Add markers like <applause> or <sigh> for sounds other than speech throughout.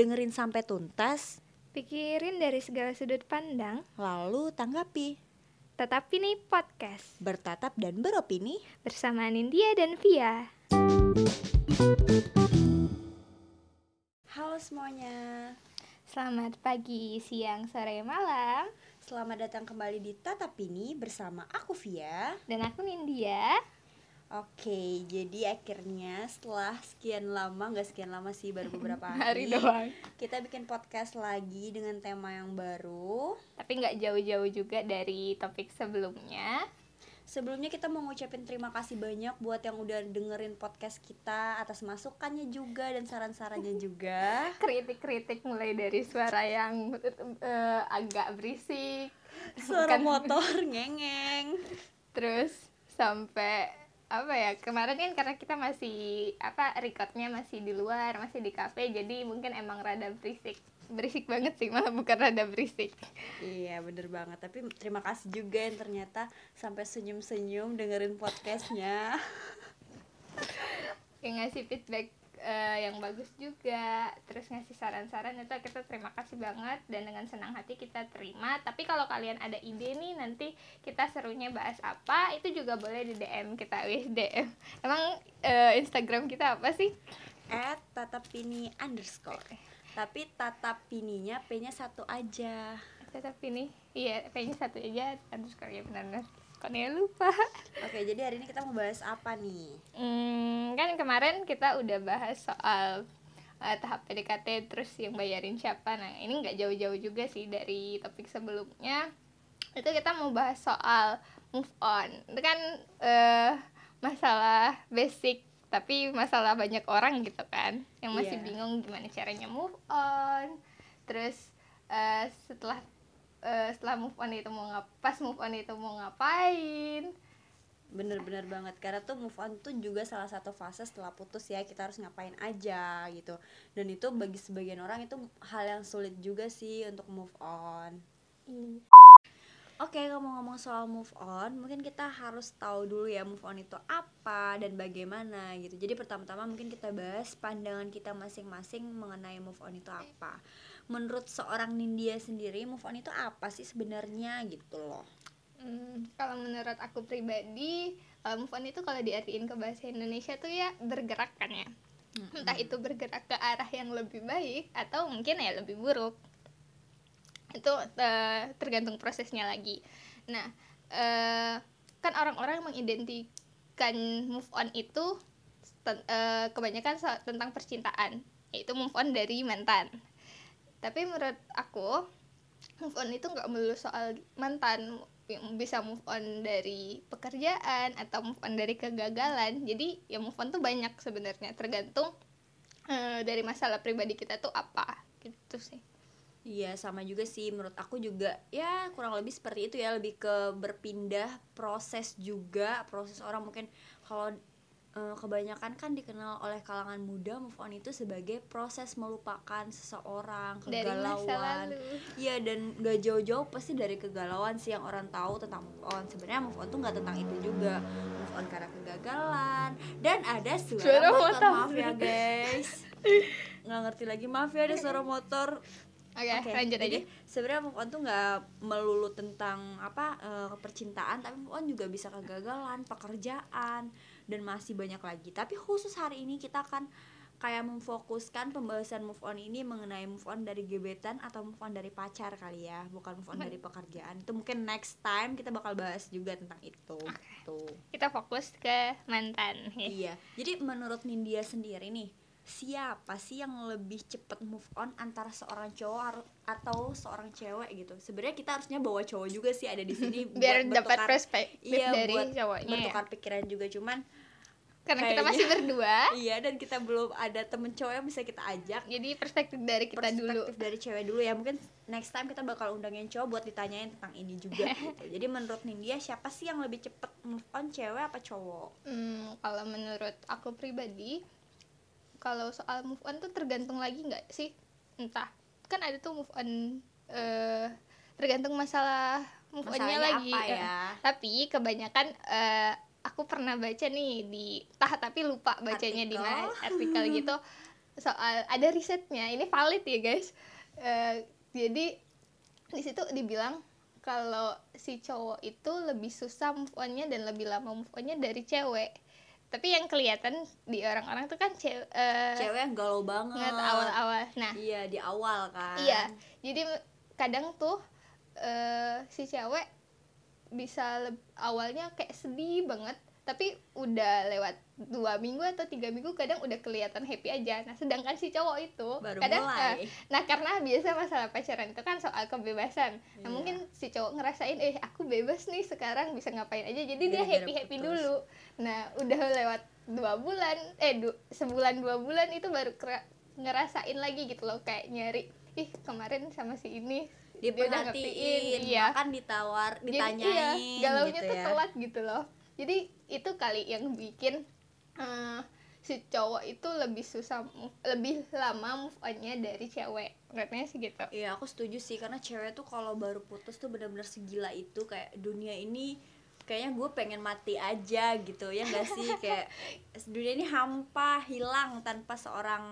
Dengerin sampai tuntas, Pikirin dari segala sudut pandang, lalu tanggapi. tetapi nih podcast Bertatap dan beropini. bersama Nindya dan Via. Halo semuanya. Selamat pagi, siang, sore, malam. Selamat datang kembali di Tatap ini bersama aku Via. Dan aku Nindya. Oke, jadi akhirnya setelah sekian lama, nggak sekian lama sih, baru beberapa <laughs> hari, Hari doang. kita bikin podcast lagi dengan tema yang baru. Tapi nggak jauh-jauh juga dari topik sebelumnya. Sebelumnya kita mau ngucapin terima kasih banyak buat yang udah dengerin podcast kita atas masukannya juga dan saran-sarannya <laughs> juga. Kritik-kritik mulai dari suara yang eh, agak berisik. Suara Bukan- motor ngengeng. Terus sampai apa ya kemarin kan karena kita masih apa recordnya masih di luar masih di kafe jadi mungkin emang rada berisik. Berisik banget sih malah bukan rada berisik. Iya bener banget. Tapi terima kasih juga yang ternyata Sampai senyum-senyum dengerin podcastnya. Yang ngasih feedback eh, yang bagus juga. Terus ngasih saran-saran itu kita terima kasih banget. Dan dengan senang hati kita terima. Tapi kalau kalian ada ide nih nanti kita serunya bahas apa itu juga boleh di DM kita <laughs> wis DM emang eh, Instagram kita apa sih? At tatapini underscore. Tapi tatapininya P-nya satu aja. Tetap ini iya kayaknya satu aja underscore ya benar-benar kok nih lupa? Oke jadi hari ini kita mau bahas apa nih? hmm, kan kemarin kita udah bahas soal eh, tahap PDKT terus yang bayarin siapa. Nah ini nggak jauh-jauh juga sih dari topik sebelumnya. Itu kita mau bahas soal move on. Itu kan eh, masalah basic tapi masalah banyak orang gitu kan yang masih Iya. bingung gimana caranya move on. Terus eh, setelah eh, setelah move on itu mau ngap pas move on itu mau ngapain Bener-bener banget Karena tuh move on tuh juga salah satu fase setelah putus ya Kita harus ngapain aja gitu Dan itu bagi sebagian orang itu hal yang sulit juga sih untuk move on Oke, ngomong-ngomong soal move on, mungkin kita harus tahu dulu ya move on itu apa dan bagaimana gitu. Jadi pertama-tama mungkin kita bahas pandangan kita masing-masing mengenai move on itu apa. Menurut seorang Nindya sendiri, move on itu apa sih sebenarnya gitu loh. Hmm, kalau menurut aku pribadi, uh, move on itu kalau diartikan ke bahasa Indonesia tuh ya bergerak kan ya. Entah itu bergerak ke arah yang lebih baik atau mungkin ya lebih buruk. Itu uh, tergantung prosesnya lagi. Nah, uh, kan orang-orang mengidentikan move on itu ten- uh, kebanyakan so- tentang percintaan, yaitu move on dari mantan. Tapi menurut aku, move on itu nggak melulu soal mantan bisa move on dari pekerjaan atau move on dari kegagalan jadi ya move on tuh banyak sebenarnya tergantung eh, dari masalah pribadi kita tuh apa gitu sih Iya, sama juga sih menurut aku juga ya kurang lebih seperti itu ya, lebih ke berpindah proses juga. Proses orang mungkin kalau eh, kebanyakan kan dikenal oleh kalangan muda move on itu sebagai proses melupakan seseorang, kegalauan. Iya dan gak jauh-jauh pasti dari kegalauan sih yang orang tahu tentang move on. Sebenarnya move on tuh nggak tentang itu juga. Move on karena kegagalan dan ada suara, Suara motor. motor. Maaf ya guys. Nggak ngerti lagi maaf ya ada suara motor. oke Oke, lanjut aja jadi sebenarnya move on tuh nggak melulu tentang apa eh, percintaan, tapi move on juga bisa kegagalan, pekerjaan dan masih banyak lagi. Tapi khusus hari ini kita akan kayak memfokuskan pembahasan move on ini mengenai move on dari gebetan atau move on dari pacar kali ya, bukan move on dari pekerjaan. Itu mungkin next time kita bakal bahas juga tentang itu. Gitu. kita fokus ke mantan ya. Iya. Jadi menurut Nindya sendiri nih, siapa sih yang lebih cepet move on antara seorang cowok atau seorang cewek gitu? Sebenarnya kita harusnya bawa cowok juga sih ada di sini <laughs> biar dapat perspektif iya, dari buat cowoknya ya. bertukar pikiran juga cuman karena kita kayaknya- masih berdua <laughs> iya dan kita belum ada temen cowok yang bisa kita ajak jadi perspektif dari kita dulu perspektif dari cewek dulu ya mungkin next time kita bakal undangin cowok buat ditanyain tentang ini juga <laughs> gitu. jadi menurut Nindya siapa sih yang lebih cepet move on cewek apa cowok Hmm, kalau menurut aku pribadi, kalau soal move on tuh tergantung lagi nggak sih? Entah, kan ada tuh move on eh tergantung masalah move onnya lagi. apa eh. ya Tapi kebanyakan eh aku pernah baca nih di tah tapi lupa bacanya di mana <laughs> artikel gitu. Soal ada risetnya ini valid ya guys. Eh, jadi di situ dibilang kalau si cowok itu lebih susah move onnya dan lebih lama move onnya dari cewek. Tapi yang kelihatan di orang-orang tuh kan cewek cewek yang galau banget. Awal-awal. Nah iya di awal kan. iya. Jadi kadang tuh eh, si cewek bisa awalnya kayak sedih banget tapi udah lewat dua minggu atau tiga minggu kadang udah kelihatan happy aja. Nah sedangkan si cowok itu baru kadang mulai. eh, nah karena biasa masalah pacaran itu kan soal kebebasan. Nah Iya. mungkin si cowok ngerasain eh aku bebas nih sekarang bisa ngapain aja. Jadi dia Gara-gara happy happy putus. dulu. Nah udah lewat dua bulan eh du- sebulan dua bulan itu baru ngerasain lagi gitu loh kayak nyari ih kemarin sama si ini dia diperhatiin iya. makan ditawar jadi ditanyain iya, galaunya gitu tuh ya. telat gitu loh. Jadi itu kali yang bikin eh, si cowok itu lebih susah lebih lama move onnya dari cewek. Menurutnya sih gitu. Iya aku setuju sih. Karena cewek tuh kalau baru putus tuh benar-benar segila itu. Kayak dunia ini kayaknya gue pengen mati aja gitu ya gak sih kayak dunia ini hampa hilang tanpa seorang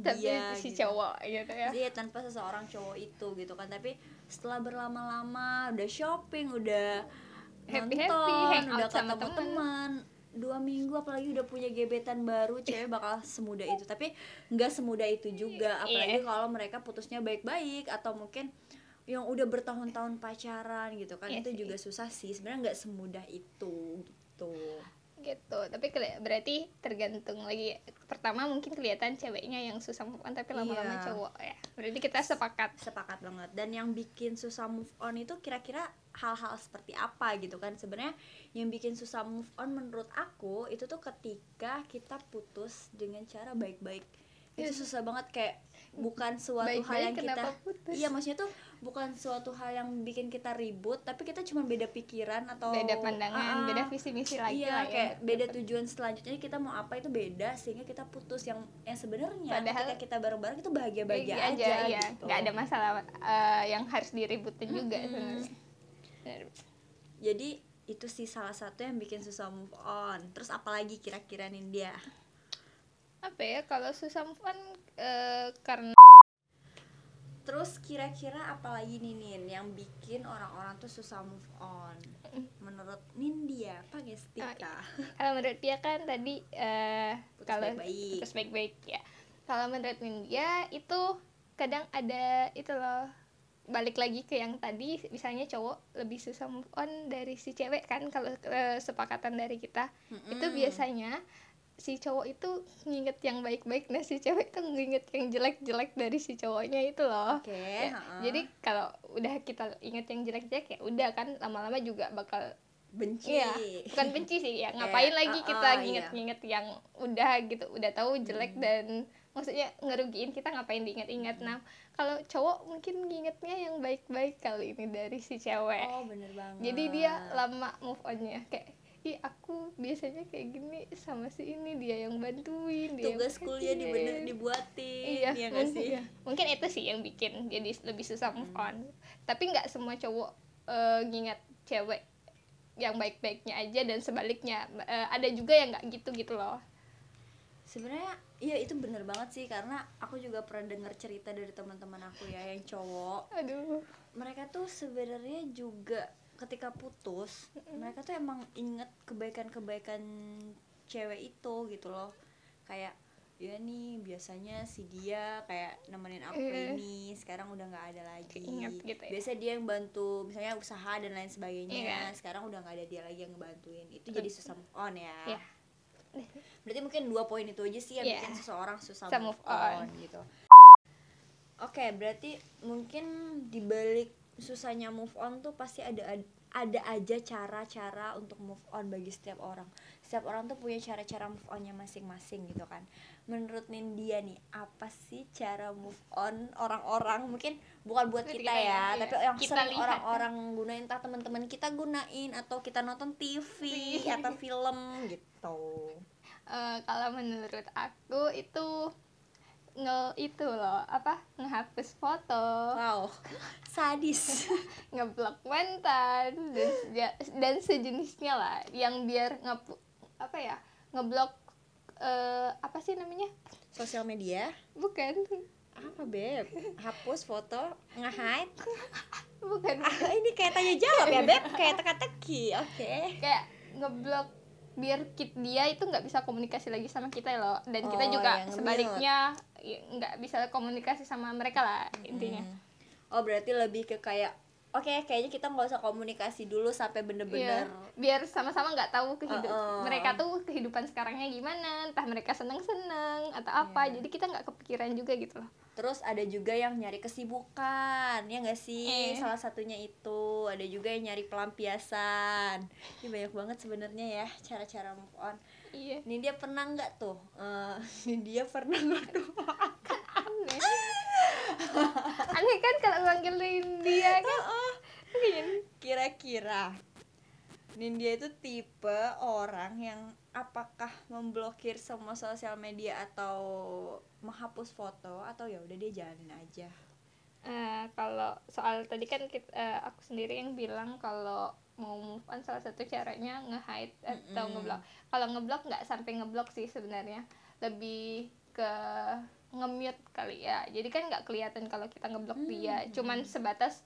tapi dia si gitu. cowok gitu ya Iya tanpa seseorang cowok itu gitu kan tapi setelah berlama-lama udah shopping udah Happy-happy, nonton hangout udah sama ketemu temen. teman dua minggu apalagi udah punya gebetan baru cewek bakal semudah itu tapi nggak semudah itu juga apalagi Iya. kalau mereka putusnya baik-baik atau mungkin yang udah bertahun-tahun pacaran gitu kan Iya itu sih. juga susah sih. Sebenarnya nggak semudah itu gitu. Gitu. Tapi berarti tergantung lagi. Pertama mungkin kelihatan ceweknya yang susah move on tapi lama-lama Iya. cowok ya. Berarti kita sepakat. sepakat banget. Dan yang bikin susah move on itu kira-kira hal-hal seperti apa gitu kan. Sebenarnya yang bikin susah move on menurut aku itu tuh ketika kita putus dengan cara baik-baik. Itu Iya. susah banget kayak bukan suatu hal Baik-baik yang kita putus? iya maksudnya tuh bukan suatu hal yang bikin kita ribut tapi kita cuma beda pikiran atau beda pandangan Ah, beda visi misi lagi iya lah ya kayak beda tujuan selanjutnya kita mau apa itu beda sehingga kita putus yang yang sebenarnya Padahal- ketika kita bareng-bareng itu bahagia-bahagia Bahagia aja, ya gitu. nggak ada masalah eh, yang harus diributin juga Mm-mm. sebenarnya Benar. jadi itu sih salah satu yang bikin susah move on terus apalagi kira-kira nih dia apa ya kalau susah move on eh, karena terus kira-kira apalagi nih Nin yang bikin orang-orang tuh susah move on? Menurut Nindya apa Gestika kalau menurut dia kan tadi Putus kalau baik-baik. putus baik-baik ya. Kalau menurut dia itu kadang ada itu loh balik lagi ke yang tadi misalnya cowok lebih susah move on dari si cewek kan kalau eh, sepakatan dari kita. Itu Mm-mm. biasanya si cowok itu nginget yang baik-baik nah si cewek itu nginget yang jelek-jelek dari si cowoknya itu loh oke Ya, ha-ha. jadi kalau udah kita inget yang jelek-jelek ya udah kan lama-lama juga bakal benci Iya, bukan benci sih ya. <laughs> Ngapain lagi uh-uh, kita iya. nginget-nginget yang udah gitu, udah tahu jelek Hmm. dan maksudnya ngerugiin kita ngapain diinget-inget. Hmm. Nah, kalau cowok mungkin ngingetnya yang baik-baik kali ini dari si cewek. oh bener banget Jadi dia lama move onnya kayak Ih aku biasanya kayak gini sama si ini dia yang bantuin dia yang tugas kuliah perhatiin." dibener dibuatin iya, ya mungkin, sih iya. mungkin itu sih yang bikin jadi lebih susah move Hmm. on tapi nggak semua cowok eh, ngingat cewek yang baik-baiknya aja dan sebaliknya Eh, ada juga yang nggak gitu gitu loh sebenarnya iya itu bener banget sih karena aku juga pernah dengar cerita dari teman-teman aku ya yang cowok aduh mereka tuh sebenarnya juga ketika putus mereka tuh emang inget kebaikan-kebaikan cewek itu gitu loh kayak ya nih biasanya si dia kayak nemenin aku Iya. ini sekarang udah nggak ada lagi gitu ya. biasa dia yang bantu misalnya usaha dan lain sebagainya Iya. sekarang udah nggak ada dia lagi yang ngebantuin itu jadi susah move on ya Iya. berarti mungkin dua poin itu aja sih yang Iya. bikin seseorang susah Susah move, on. on. gitu oke berarti mungkin dibalik susahnya move on tuh pasti ada ada aja cara-cara untuk move on bagi setiap orang. Setiap orang tuh punya cara-cara move onnya masing-masing gitu kan. Menurut Nindia nih apa sih cara move on orang-orang? Mungkin bukan buat kita, kita ya, ya, iya. tapi yang Kita sering orang-orang gunain entah teman-teman kita gunain atau kita nonton TV atau film gitu. Eh, kalau menurut aku itu nge itu loh apa ngehapus foto. Wow sadis. <laughs> Ngeblok mantan dan seja- dan sejenisnya lah yang biar nge apa ya ngeblok eh, apa sih namanya? Sosial media? Bukan. Apa beb? Hapus foto nge-hide? <laughs> Bukan. Ah, ini kayak tanya jawab ya beb? Kayak teka-teki oke. Kayak ngeblok biar kit dia itu nggak bisa komunikasi lagi sama kita loh. Dan kita Oh, juga yang sebaliknya ya, nggak bisa komunikasi sama mereka lah intinya Hmm. oh berarti lebih ke kayak oke kayaknya kita nggak usah komunikasi dulu sampai bener-bener Iya, biar sama-sama nggak tahu kehidupan Uh-uh. mereka tuh kehidupan sekarangnya gimana entah mereka seneng-seneng atau apa Iya. jadi kita nggak kepikiran juga gitu loh Terus ada juga yang nyari kesibukan, ya nggak sih? Eh. Salah satunya itu. Ada juga yang nyari pelampiasan. Ini banyak banget sebenarnya ya cara-cara move on. Iya Ini dia pernah nggak tuh? Eh, <laughs> ini dia pernah nggak tuh? aneh aneh kan kalau manggilin dia kan Iya. Kira-kira Nindya itu tipe orang yang apakah memblokir semua sosial media atau menghapus foto atau ya udah dia jalanin aja. Eh, kalau soal tadi kan kit- eh, aku sendiri yang bilang kalau mau move on salah satu caranya nge-hide atau Mm-mm. ngeblok. Kalau ngeblok nggak sampai ngeblok sih sebenarnya. Lebih ke nge-mute kali ya. Jadi kan nggak kelihatan kalau kita ngeblok dia. Cuman sebatas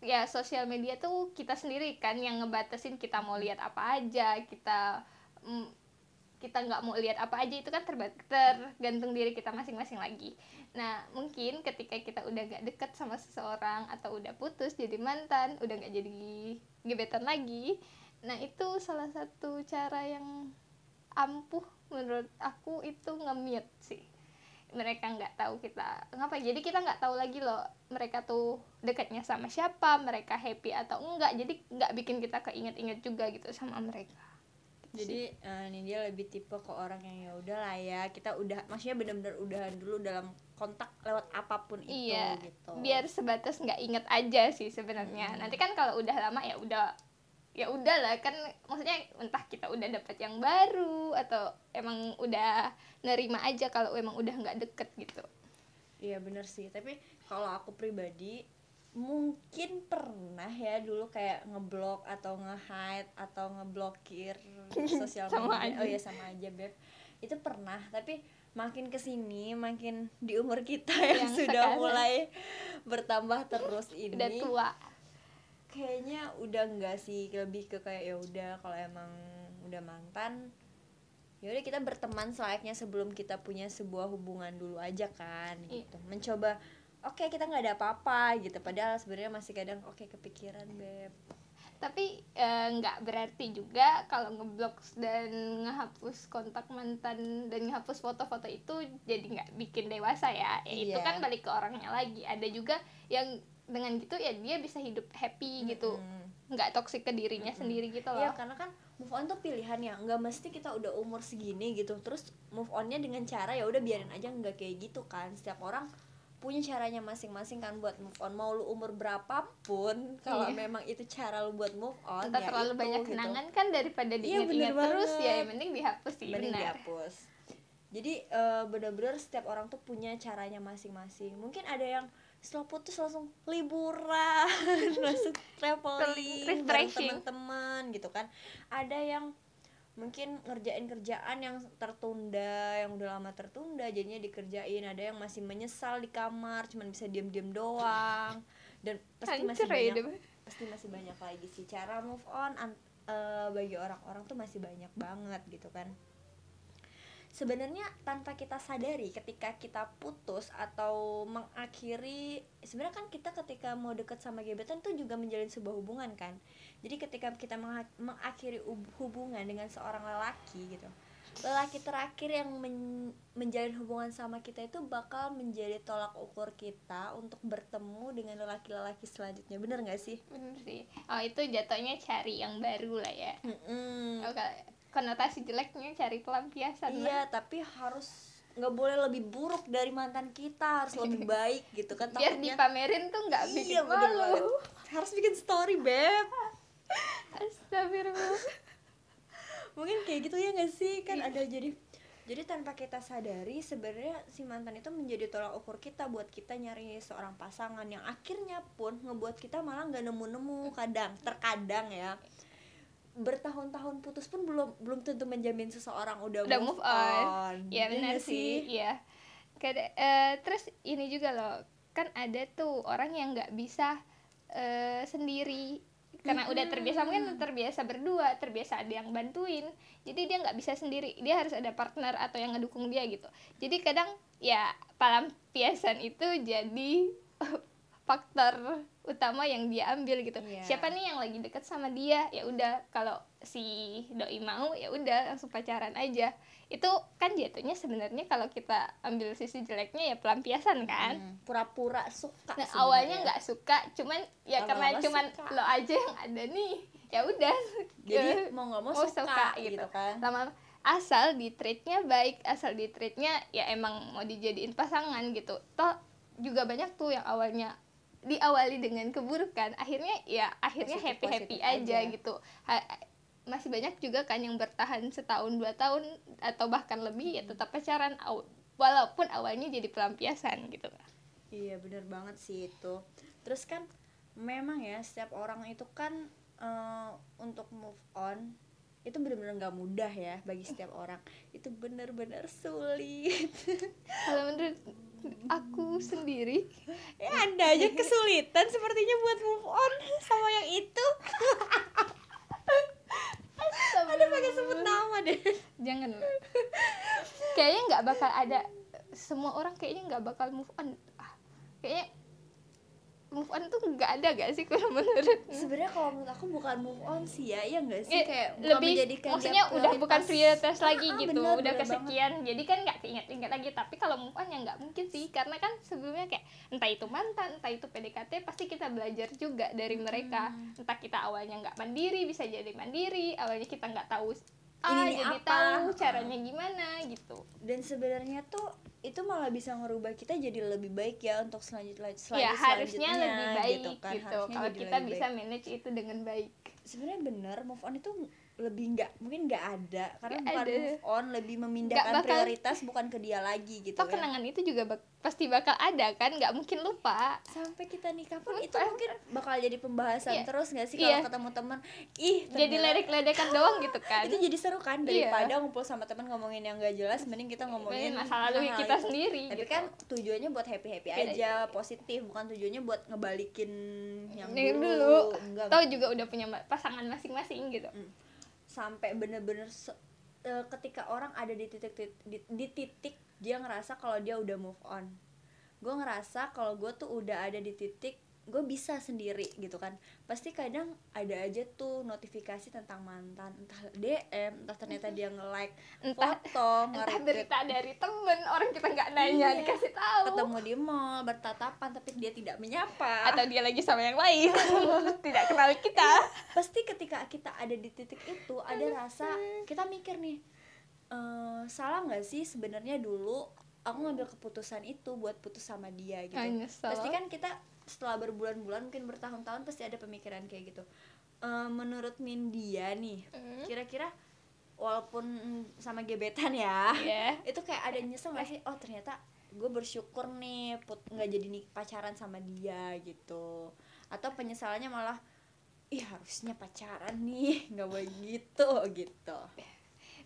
ya sosial media tuh kita sendiri kan yang ngebatasin kita mau lihat apa aja, kita mm, kita nggak mau lihat apa aja itu kan tergantung diri kita masing-masing lagi. Nah, mungkin ketika kita udah gak deket sama seseorang atau udah putus jadi mantan, udah gak jadi gebetan lagi, nah itu salah satu cara yang ampuh menurut aku itu nge-mute sih. Mereka nggak tahu kita ngapain, jadi kita nggak tahu lagi loh mereka tuh dekatnya sama siapa, mereka happy atau enggak, jadi nggak bikin kita keinget-inget juga gitu sama mereka. Jadi eh, Nindya lebih tipe ke orang yang ya udah lah ya kita udah maksudnya benar-benar udahan dulu dalam kontak lewat apa pun itu iya gitu. biar sebatas nggak inget aja sih sebenarnya. Nanti kan kalau udah lama ya udah ya udah lah kan maksudnya entah kita udah dapat yang baru atau emang udah nerima aja kalau emang udah nggak deket gitu. Iya bener sih, tapi kalau aku pribadi mungkin pernah ya dulu kayak ngeblok atau nge-hide atau ngeblokir <laughs> sosial Sama media. aja. Oh iya sama aja, Beb. Itu pernah, tapi makin ke sini makin di umur kita <laughs> yang, Yang sudah sekarang. mulai bertambah terus ini udah tua kayaknya udah enggak sih lebih ke kayak ya udah kalau emang udah mantan ya udah kita berteman selayaknya sebelum kita punya sebuah hubungan dulu aja kan Iya. gitu mencoba oke kita nggak ada apa-apa gitu. Padahal sebenarnya masih kadang oke kepikiran beb. Tapi eh, nggak berarti juga kalau ngeblok dan ngehapus kontak mantan dan ngehapus foto-foto itu jadi nggak bikin dewasa ya. Ya, itu Iya. kan balik ke orangnya lagi. Ada juga yang dengan gitu ya dia bisa hidup happy gitu. Mm-mm. nggak toksik ke dirinya sendiri gitu loh. Iya karena kan move on tuh pilihan ya. Nggak mesti kita udah umur segini gitu. Terus move onnya dengan cara ya udah biarin aja nggak kayak gitu kan. Setiap orang punya caranya masing-masing kan buat move on mau lu umur berapapun kalau Iya. memang itu cara lu buat move on entah ya terlalu itu, banyak gitu. kenangan kan daripada Iya, diingat-ingat bener terus banget. ya yang penting dihapus sih Mending benar dihapus jadi eh, bener-bener setiap orang tuh punya caranya masing-masing mungkin ada yang setelah putus langsung liburan <laughs> langsung traveling bareng teman-teman gitu kan ada yang mungkin ngerjain kerjaan yang tertunda yang udah lama tertunda jadinya dikerjain. Ada yang masih menyesal di kamar cuman bisa diem-diem doang. Dan pasti masih Hancur ya banyak pasti masih banyak lagi sih cara move on eh, bagi orang-orang tuh masih banyak banget gitu kan sebenarnya tanpa kita sadari ketika kita putus atau mengakhiri sebenarnya kan kita ketika mau deket sama gebetan tuh juga menjalin sebuah hubungan kan. Jadi ketika kita mengakhiri hub- hubungan dengan seorang lelaki gitu lelaki terakhir yang men- menjalin hubungan sama kita itu bakal menjadi tolak ukur kita untuk bertemu dengan lelaki-lelaki selanjutnya. Bener nggak sih? Bener sih. Oh itu jatuhnya cari yang baru lah ya. Mm-mm. oh, kalau konotasi jeleknya cari pelampiasan lah. Iya, tapi harus nggak boleh lebih buruk dari mantan kita, harus lebih <laughs> baik gitu kan biar takutnya. dipamerin tuh nggak bikin Iya, bener malu. Harus bikin story, Beb. <laughs> Astagfirullah <laughs> Mungkin kayak gitu ya nggak sih? Kan ada jadi jadi tanpa kita sadari sebenarnya si mantan itu menjadi tolak ukur kita buat kita nyari seorang pasangan yang akhirnya pun ngebuat kita malah nggak nemu-nemu kadang terkadang ya bertahun-tahun putus pun belum belum tentu menjamin seseorang udah, Udah move, move on. on. <laughs> ya benar nggak sih? Iya. Kada- eh, terus ini juga loh kan ada tuh orang yang nggak bisa eh, sendiri. Karena udah terbiasa mungkin terbiasa berdua terbiasa ada yang bantuin. Jadi dia nggak bisa sendiri. Dia harus ada partner atau yang ngedukung dia gitu. Jadi kadang ya pelampiasan itu jadi <laughs> faktor utama yang dia ambil gitu Iya. siapa nih yang lagi deket sama dia ya udah kalau si doi mau ya udah langsung pacaran aja itu kan jatuhnya sebenarnya kalau kita ambil sisi jeleknya ya pelampiasan kan Hmm, pura-pura suka nah awalnya nggak suka cuman ya Lama-lama karena cuman suka. lo aja yang ada nih ya udah jadi Eh, mau nggak mau, mau suka, suka, gitu. gitu. kan lama asal di treatnya baik asal di treatnya ya emang mau dijadiin pasangan gitu toh juga banyak tuh yang awalnya diawali dengan keburukan akhirnya ya akhirnya Positif- happy happy positif aja, aja. gitu. Ha- masih banyak juga kan yang bertahan setahun dua tahun atau bahkan lebih ya tetap pacaran walaupun awalnya jadi pelampiasan gitu. Iya bener banget sih itu. Terus kan memang ya setiap orang itu kan eh, untuk move on itu bener-bener nggak mudah ya bagi setiap orang. Itu bener-bener sulit. Kalau menurut aku sendiri. <laughs> Ya anda aja kesulitan sepertinya buat move on sama yang itu. Ada pakai sebut nama deh. Jangan. Kayaknya nggak bakal ada semua orang kayaknya nggak bakal move on. Ah, kayaknya move on tuh nggak ada gak sih kalau <laughs> menurut? Sebenarnya kalau menurut aku bukan move on sih ya iya nggak sih? Ya, kayak lebih menjadikan maksudnya udah bukan prioritas. Ah, lagi ah, gitu bener, udah bener banget. kesekian jadi kan nggak ingat-ingat lagi. Tapi kalau move on ya nggak mungkin sih karena kan sebelumnya kayak entah itu mantan entah itu PDKT pasti kita belajar juga dari mereka. Hmm. entah kita awalnya nggak mandiri bisa jadi mandiri awalnya kita nggak tahu Ini ah nih jadi apa? tahu caranya gimana gitu. Dan sebenarnya tuh itu malah bisa ngerubah kita jadi lebih baik ya untuk selanjutnya selanjut, ya harusnya selanjutnya, lebih baik gitu kan. gitu. Kalau kita bisa baik. manage itu dengan baik. Sebenarnya bener move on itu lebih nggak mungkin nggak ada karena Nggak bukan ada. move on lebih memindahkan bakal- prioritas bukan ke dia lagi gitu toh kan kenangan itu juga bak- pasti bakal ada kan nggak mungkin lupa sampai kita nikah pun Lupa. itu mungkin bakal jadi pembahasan Iya. terus nggak sih Iya. kalau ketemu teman ih jadi ternyata- ledek-ledekan <gasps> doang gitu kan itu jadi seru kan Iya. daripada ngumpul sama teman ngomongin yang gak jelas mending kita ngomongin Ngomongin masa lalu kita itu. sendiri tapi gitu. kan tujuannya buat happy happy Iya, aja positif bukan tujuannya buat ngebalikin yang dulu, dulu enggak tahu juga udah punya pasangan masing-masing gitu sampai bener-bener eh, ketika orang ada di titik tit- di, di titik dia ngerasa kalau dia udah move on. Gue ngerasa kalau gue tuh udah ada di titik gue bisa sendiri gitu kan. Pasti kadang ada aja tuh notifikasi tentang mantan entah DM entah ternyata dia nge-like Entah- foto entah berita dari temen orang kita nggak nanya Iya. dikasih tahu. Ketemu di mall bertatapan tapi dia tidak menyapa. Atau dia lagi sama yang lain. <laughs> Tidak kenal kita. Pasti ketika kita ada di titik itu ada rasa kita mikir nih eh, salah nggak sih sebenarnya dulu aku ngambil keputusan itu buat putus sama dia gitu? Pasti kan kita setelah berbulan-bulan mungkin bertahun-tahun pasti ada pemikiran kayak gitu. Eh, menurut Mindia nih Hmm. kira-kira walaupun sama gebetan ya Iya. <laughs> itu kayak ada nyesel gak sih? Oh ternyata gue bersyukur nih put nggak jadi nih pacaran sama dia gitu. Atau penyesalannya malah ih harusnya pacaran nih. <laughs> Nggak begitu gitu.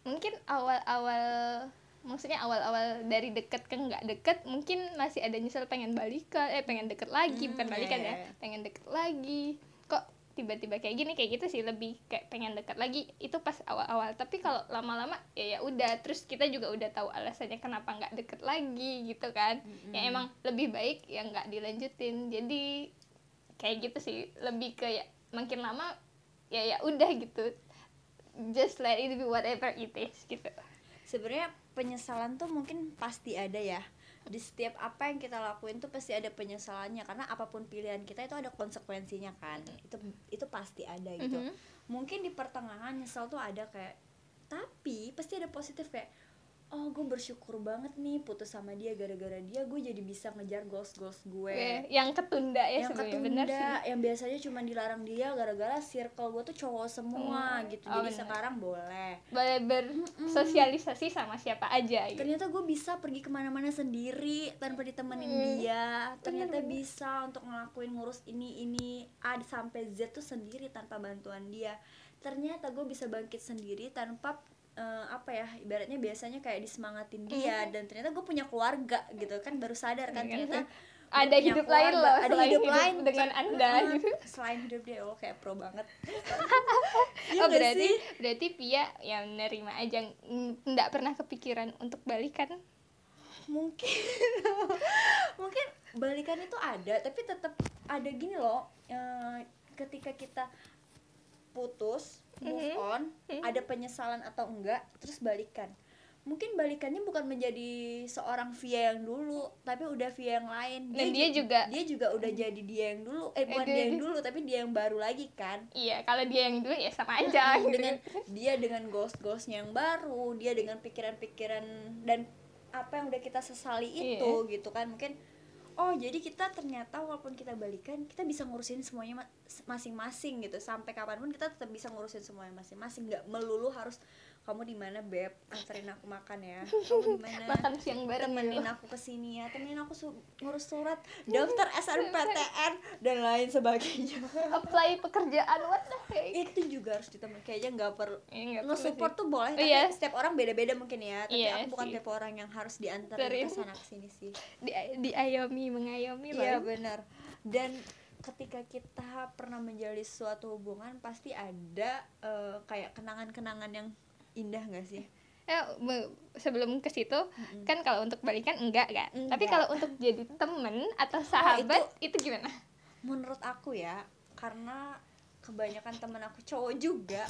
Mungkin awal-awal maksudnya awal-awal dari deket ke nggak deket mungkin masih ada nyesel pengen balikan eh pengen deket lagi Hmm, bukan balikan iya, ya? iya. pengen deket lagi. Kok tiba-tiba kayak gini? Kayak gitu sih lebih kayak pengen deket lagi. Itu pas awal-awal. Tapi kalau lama-lama ya ya udah. Terus kita juga udah tahu alasannya kenapa nggak deket lagi gitu kan? Ya emang lebih baik ya nggak dilanjutin. Jadi kayak gitu sih. Lebih ke ya makin lama ya ya udah gitu. Just let it be whatever it is gitu. Sebenarnya penyesalan tuh mungkin pasti ada ya. Di setiap apa yang kita lakuin tuh pasti ada penyesalannya karena apa pun pilihan kita itu ada konsekuensinya kan. Itu itu pasti ada gitu. Mhm. mungkin di pertengahan nyesel tuh ada kayak tapi pasti ada positif kayak oh gue bersyukur banget nih putus sama dia gara-gara dia gue jadi bisa ngejar goals goals gue yang ketunda ya yang ketunda bener sih yang biasanya cuma dilarang dia gara-gara circle gue tuh cowok semua Hmm. gitu Oh, jadi bener. sekarang boleh boleh bersosialisasi sama siapa aja gitu ternyata gue bisa pergi ke mana-mana sendiri tanpa ditemenin Hmm. dia ternyata Bener-bener. bisa untuk ngelakuin ngurus ini ini A sampai Z tuh sendiri tanpa bantuan dia ternyata gue bisa bangkit sendiri tanpa eh, apa ya ibaratnya biasanya kayak disemangatin dia dan ternyata gue punya keluarga gitu kan baru sadar kan Iya. ternyata ada hidup lain loh ada hidup lain dengan anda gitu. selain hidup dia oh kayak pro banget. <laughs> Iya oh berarti sih? berarti Pia yang nerima aja ng- nggak pernah kepikiran untuk balikan? Mungkin <laughs> mungkin balikan itu ada tapi tetap ada gini loh eh, ketika kita putus move Mhm. on. Mhm. ada penyesalan atau enggak terus balikan. Mungkin balikannya bukan menjadi seorang Via yang dulu tapi udah Via yang lain. Dan dia ju- juga- dia juga udah jadi dia yang dulu. Eh bukan dia- dia yang dia- dulu tapi dia yang baru lagi kan? Iya kalau dia yang dulu ya sama aja gitu. dengan dia dengan goalsnya yang baru dia dengan pikiran-pikiran dan apa yang udah kita sesali Iya. itu gitu kan. Mungkin oh jadi kita ternyata walaupun kita balikan kita bisa ngurusin semuanya ma- masing-masing gitu. Sampai kapan pun kita tetap bisa ngurusin semuanya masing-masing. Nggak melulu harus kamu di mana beb anterin aku makan ya <laughs> kamu di mana makan siang bareng temenin aku ke sini ya temenin aku su- ngurus surat daftar <laughs> SNMPTN dan lain sebagainya <laughs> apply pekerjaan what the heck itu juga harus ditemen kayaknya nggak perlu Ya, nge-support sih. tuh boleh tapi Iya. setiap orang beda-beda mungkin ya tapi Iya aku bukan sih. tipe orang yang harus diantar Terin. ke sana ke sini sih di diayomi mengayomi iya Bang. benar dan ketika kita pernah menjalin suatu hubungan pasti ada eh, kayak kenangan-kenangan yang indah gak sih? Eh, be- sebelum ke situ Mm-mm. kan kalau untuk balikan enggak kan? Tapi Enggak. kalau untuk jadi temen atau sahabat itu, gimana? menurut aku ya karena kebanyakan temen aku cowok juga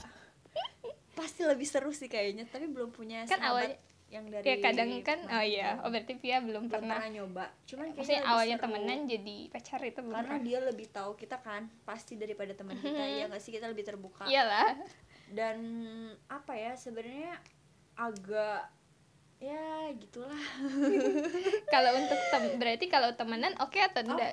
pasti lebih seru sih kayaknya tapi belum punya Kan sahabat awalnya- yang dari ya kadang kan oh iya oh berarti Pia belum belum pernah pernah nyoba. Cuman kayaknya awalnya seru. temenan jadi pacar itu belum karena pernah. dia lebih tahu kita kan pasti daripada teman kita ya nggak sih? Kita lebih terbuka. Iyalah dan apa ya sebenarnya agak ya gitulah. <laughs> Kalau untuk tem berarti kalau temenan oke atau oke enggak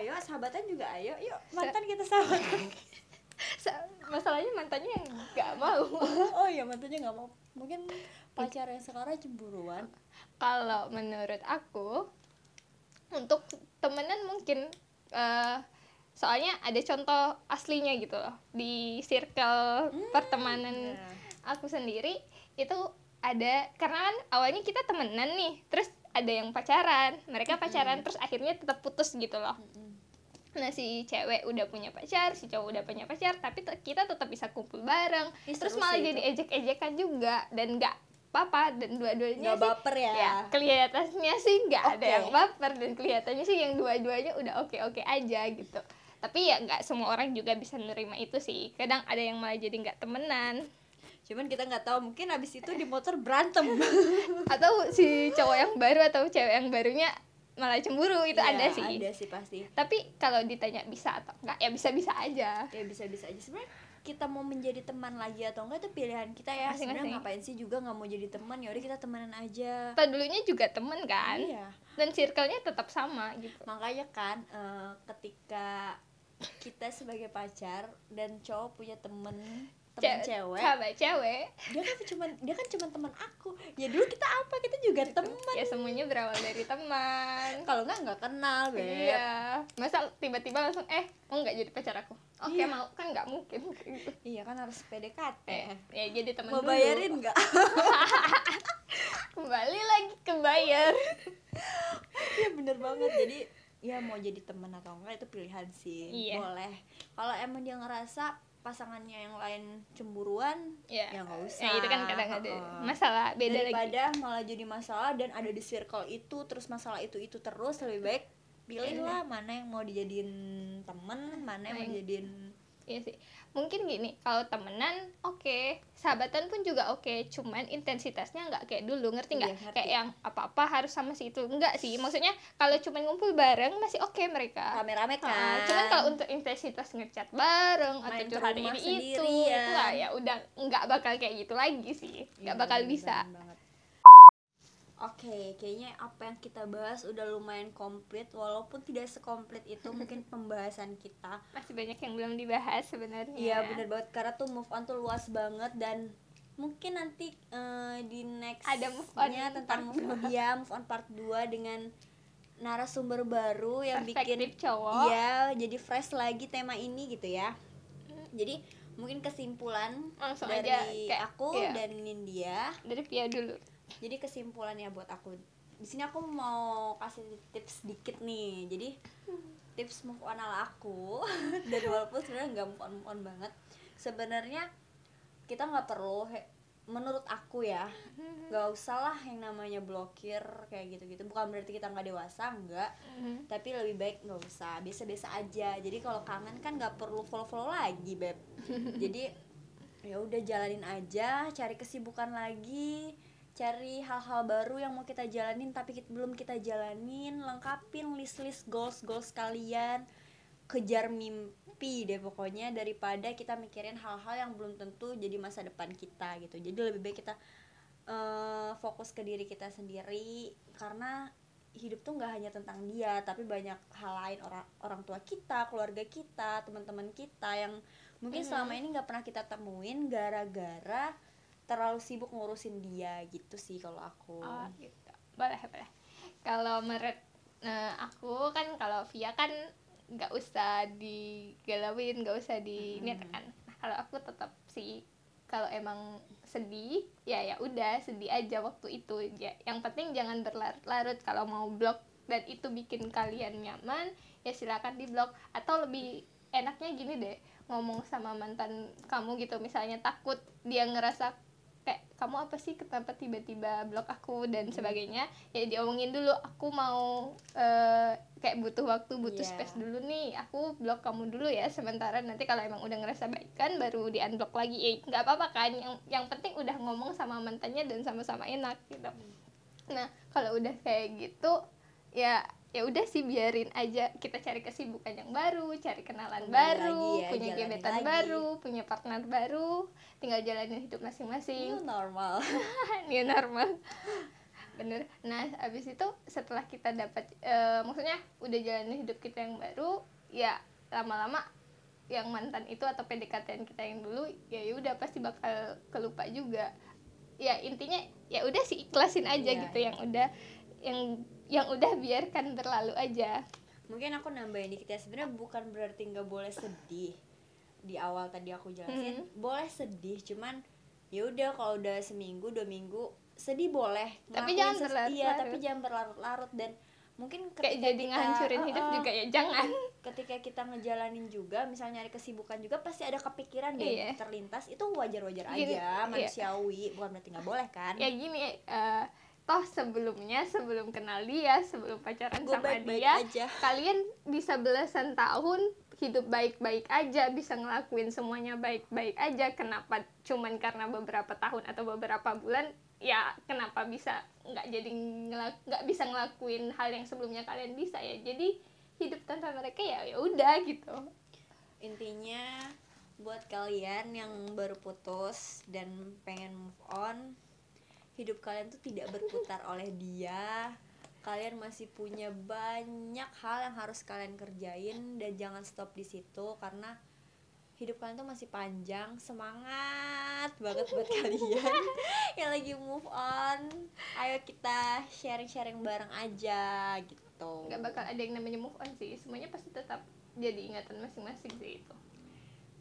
ayo sahabatan juga ayo. Yuk mantan kita sahabatan <laughs> Sa- masalahnya mantannya yang nggak mau. <laughs> Oh iya mantannya nggak mau. Mungkin pacar yang sekarang cemburuan kalau menurut aku untuk temenan mungkin eh, soalnya ada contoh aslinya gitu loh di circle pertemanan Nah, aku sendiri itu ada karena kan awalnya kita temenan nih terus ada yang pacaran mereka pacaran terus akhirnya tetap putus gitu loh. Mm-mm. nah si cewek udah punya pacar si cowok udah punya pacar tapi kita tetap bisa kumpul bareng. Ih, terus malah jadi ejek-ejekan juga dan nggak apa-apa dan dua-duanya sih baper ya, ya kelihatannya sih nggak ada Oke. yang baper dan kelihatannya sih yang dua-duanya udah oke-oke aja gitu tapi ya nggak semua orang juga bisa menerima itu sih. Kadang ada yang malah jadi nggak temenan. Cuman kita nggak tahu mungkin abis itu di motor berantem. <laughs> Atau si cowok yang baru atau cewek yang barunya malah cemburu itu Ya, ada sih. ada sih pasti. Tapi kalau ditanya bisa atau enggak ya bisa bisa aja. Ya bisa bisa aja. Sebenarnya kita mau menjadi teman lagi atau enggak itu pilihan kita ya. Sebenarnya ngapain sih juga nggak mau jadi teman? Ya udah kita temenan aja. Atau dulunya juga temen kan? Iya. Dan circle-nya tetap sama gitu. Makanya kan eh, ketika kita sebagai pacar dan cowok punya temen teman Ce- cewek. sahabat cewek. Dia kan cuma dia kan cuma teman aku. Ya dulu kita apa? Kita juga teman. Ya semuanya berawal dari teman. Kalau nggak nggak kenal beb. Iya. Masa tiba-tiba langsung eh mau nggak jadi pacar aku? Oke Iya. mau. Kan nggak mungkin. Gitu. iya kan harus PDKT eh, ya jadi teman mau dulu. bayarin nggak? <laughs> Kembali lagi ke bayar. Iya bener banget. Jadi ya mau jadi teman atau enggak itu pilihan sih. Iya. boleh. Kalau emang dia ngerasa pasangannya yang lain cemburuan ya ya nggak usah. ya itu kan kadang ada masalah beda lagi. Daripada malah jadi masalah dan ada di circle itu terus masalah itu itu terus lebih baik pilih lah mana yang mau dijadiin temen mana yang mau Nah, dijadiin Iya sih. Mungkin gini, kalau temenan oke, sahabatan pun juga oke, cuman intensitasnya nggak kayak dulu, ngerti nggak? Iya, ngerti. kayak yang apa-apa harus sama si itu. Enggak sih. Maksudnya kalau cuman ngumpul bareng masih oke mereka. rame-rame Ah, kan cuman kalau untuk intensitas ngechat bareng atau Main ke curhat ini itu, sendirian. itu lah ya udah nggak bakal kayak gitu lagi sih. Nggak Iya, bakal bisa. banget. Oke, kayaknya apa yang kita bahas udah lumayan komplit walaupun tidak sekomplit itu mungkin <laughs> pembahasan kita. Masih banyak yang belum dibahas sebenarnya. Iya bener banget karena tuh move on tuh luas banget dan mungkin nanti eh, di next Ada move on tentang move on ya move on part 2 dengan narasumber baru yang bikin Perspektif cowok. iya jadi fresh lagi tema ini gitu ya. Jadi mungkin kesimpulan Langsung dari aja kayak- aku iya. dan Nindya dari Pia dulu jadi kesimpulan ya buat aku di sini aku mau kasih tips dikit nih. Jadi tips move on ala aku <laughs> dan walaupun sebenarnya nggak move on move on banget. Sebenarnya kita nggak perlu menurut aku ya nggak usah lah yang namanya blokir kayak gitu-gitu. Bukan berarti kita nggak dewasa nggak. Mhm. tapi lebih baik nggak usah biasa-biasa aja. Jadi kalau kangen kan nggak perlu follow-follow lagi beb. <laughs> Jadi ya udah jalanin aja cari kesibukan lagi cari hal-hal baru yang mau kita jalanin tapi kit- belum kita jalanin lengkapin list-list goals goals kalian kejar mimpi deh pokoknya daripada kita mikirin hal-hal yang belum tentu jadi masa depan kita gitu jadi lebih baik kita eh, fokus ke diri kita sendiri karena hidup tuh nggak hanya tentang dia tapi banyak hal lain orang orang tua kita keluarga kita teman-teman kita yang mungkin Mhm. selama ini nggak pernah kita temuin gara-gara terlalu sibuk ngurusin dia gitu sih kalau aku Oh gitu. Boleh, boleh. Kalau menurut eh, aku kan kalau Via kan nggak usah digalauin, nggak usah di Mm-mm. kan. Nah, kalau aku tetap sih kalau emang sedih ya ya udah sedih aja waktu itu ya yang penting jangan berlarut-larut kalau mau blok dan itu bikin kalian nyaman ya silakan di blok atau lebih enaknya gini deh ngomong sama mantan kamu gitu misalnya takut dia ngerasa kayak kamu apa sih? Kenapa tiba-tiba blok aku? Dan sebagainya. Ya diomongin dulu aku mau eh, kayak butuh waktu butuh Iya. space dulu nih. Aku blok kamu dulu ya sementara nanti kalau emang udah ngerasa baikan baru di unblock lagi. Ya nggak apa-apa kan. Yang yang penting udah ngomong sama mantannya dan sama-sama enak gitu. Nah kalau udah kayak gitu ya ya udah sih biarin aja. Kita cari kesibukan yang baru cari kenalan Kembali baru lagi ya, punya gebetan lagi. baru punya partner baru. Tinggal jalanin hidup masing-masing. New normal. <laughs> New normal. Bener. Nah abis itu setelah kita dapat eh, maksudnya udah jalanin hidup kita yang baru ya lama-lama yang mantan itu atau PDKT kita yang dulu ya ya udah pasti bakal kelupa juga. Ya intinya ya udah sih ikhlasin aja Iya, gitu yang udah yang yang udah biarkan berlalu aja mungkin aku nambahin dikit ya sebenarnya bukan berarti nggak boleh sedih di awal tadi aku jelasin Mhm. boleh sedih cuman ya udah kalau udah seminggu dua minggu sedih boleh Tapi jangan berlarut-larut. iya tapi jangan berlarut-larut dan mungkin kayak jadi kita- ngehancurin hidup uh-uh, juga ya jangan ketika kita ngejalanin juga misalnya nyari kesibukan juga pasti ada kepikiran deh Iya. terlintas itu wajar-wajar aja iya. manusiawi bukan berarti nggak boleh kan ya gini eh, toh sebelumnya sebelum kenal dia sebelum pacaran gue sama baik-baik dia aja. kalian bisa belasan tahun hidup baik-baik aja bisa ngelakuin semuanya baik-baik aja. Kenapa cuman karena beberapa tahun atau beberapa bulan? Ya kenapa bisa nggak jadi nggak bisa ngelakuin hal yang sebelumnya kalian bisa ya? Jadi hidup tanpa mereka ya ya udah gitu. Intinya buat kalian yang baru putus dan pengen move on hidup kalian tuh tidak berputar oleh dia. Kalian masih punya banyak hal yang harus kalian kerjain dan jangan stop di situ karena hidup kalian tuh masih panjang. Semangat banget buat kalian <laughs> yang lagi move on. Ayo kita sharing-sharing bareng aja gitu. Nggak bakal ada yang namanya move on sih. Semuanya pasti tetap jadi ingatan masing-masing sih itu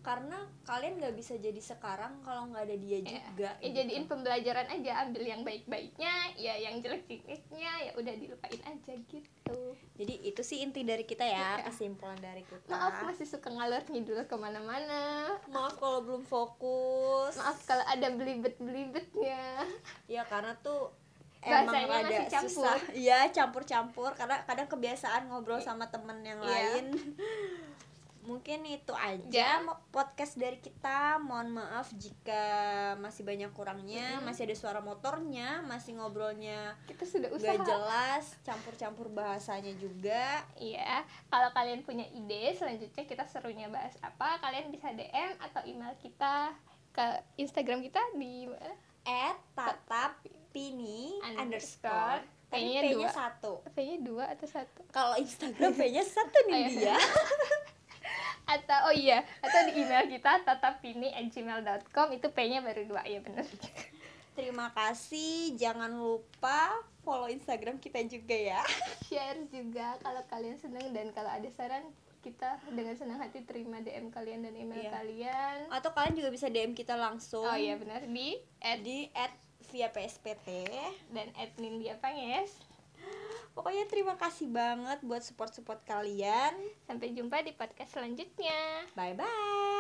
karena kalian nggak bisa jadi sekarang kalau nggak ada dia Ya, juga ya gitu. jadiin pembelajaran aja ambil yang baik-baiknya ya yang jelek-jeleknya ya udah dilupain aja gitu. Jadi itu sih inti dari kita ya Iya. kesimpulan dari kita. Maaf masih suka ngalor ngidul ke mana-mana. Maaf kalau belum fokus. Maaf kalau ada belibet-belibetnya. Ya karena tuh emang Bahasanya ada masih campur. susah. Iya campur-campur karena kadang kebiasaan ngobrol sama temen yang Iya. lain mungkin itu Ya. aja mo- podcast dari kita mohon maaf jika masih banyak kurangnya Mm-mm. masih ada suara motornya masih ngobrolnya kita sudah usaha gak jelas campur-campur bahasanya juga Iya, kalau kalian punya ide selanjutnya kita serunya bahas apa, kalian bisa DM atau email kita ke Instagram kita di at tatap pini Underscore. P-nya p-nya dua. satu V-nya dua atau satu? kalau Instagram p-nya satu nih Oh, iya. dia <laughs> atau oh iya atau di email kita tatapini@gmail.com itu p-nya baru dua ya benar terima kasih jangan lupa follow instagram kita juga ya. <laughs> Share juga kalau kalian senang dan kalau ada saran kita dengan senang hati terima DM kalian dan email iya. kalian. Atau kalian juga bisa DM kita langsung. Oh iya benar di at, di at via PSPT dan admin dia Panges. Pokoknya terima kasih banget buat support-support kalian. Sampai jumpa di podcast selanjutnya. Bye bye.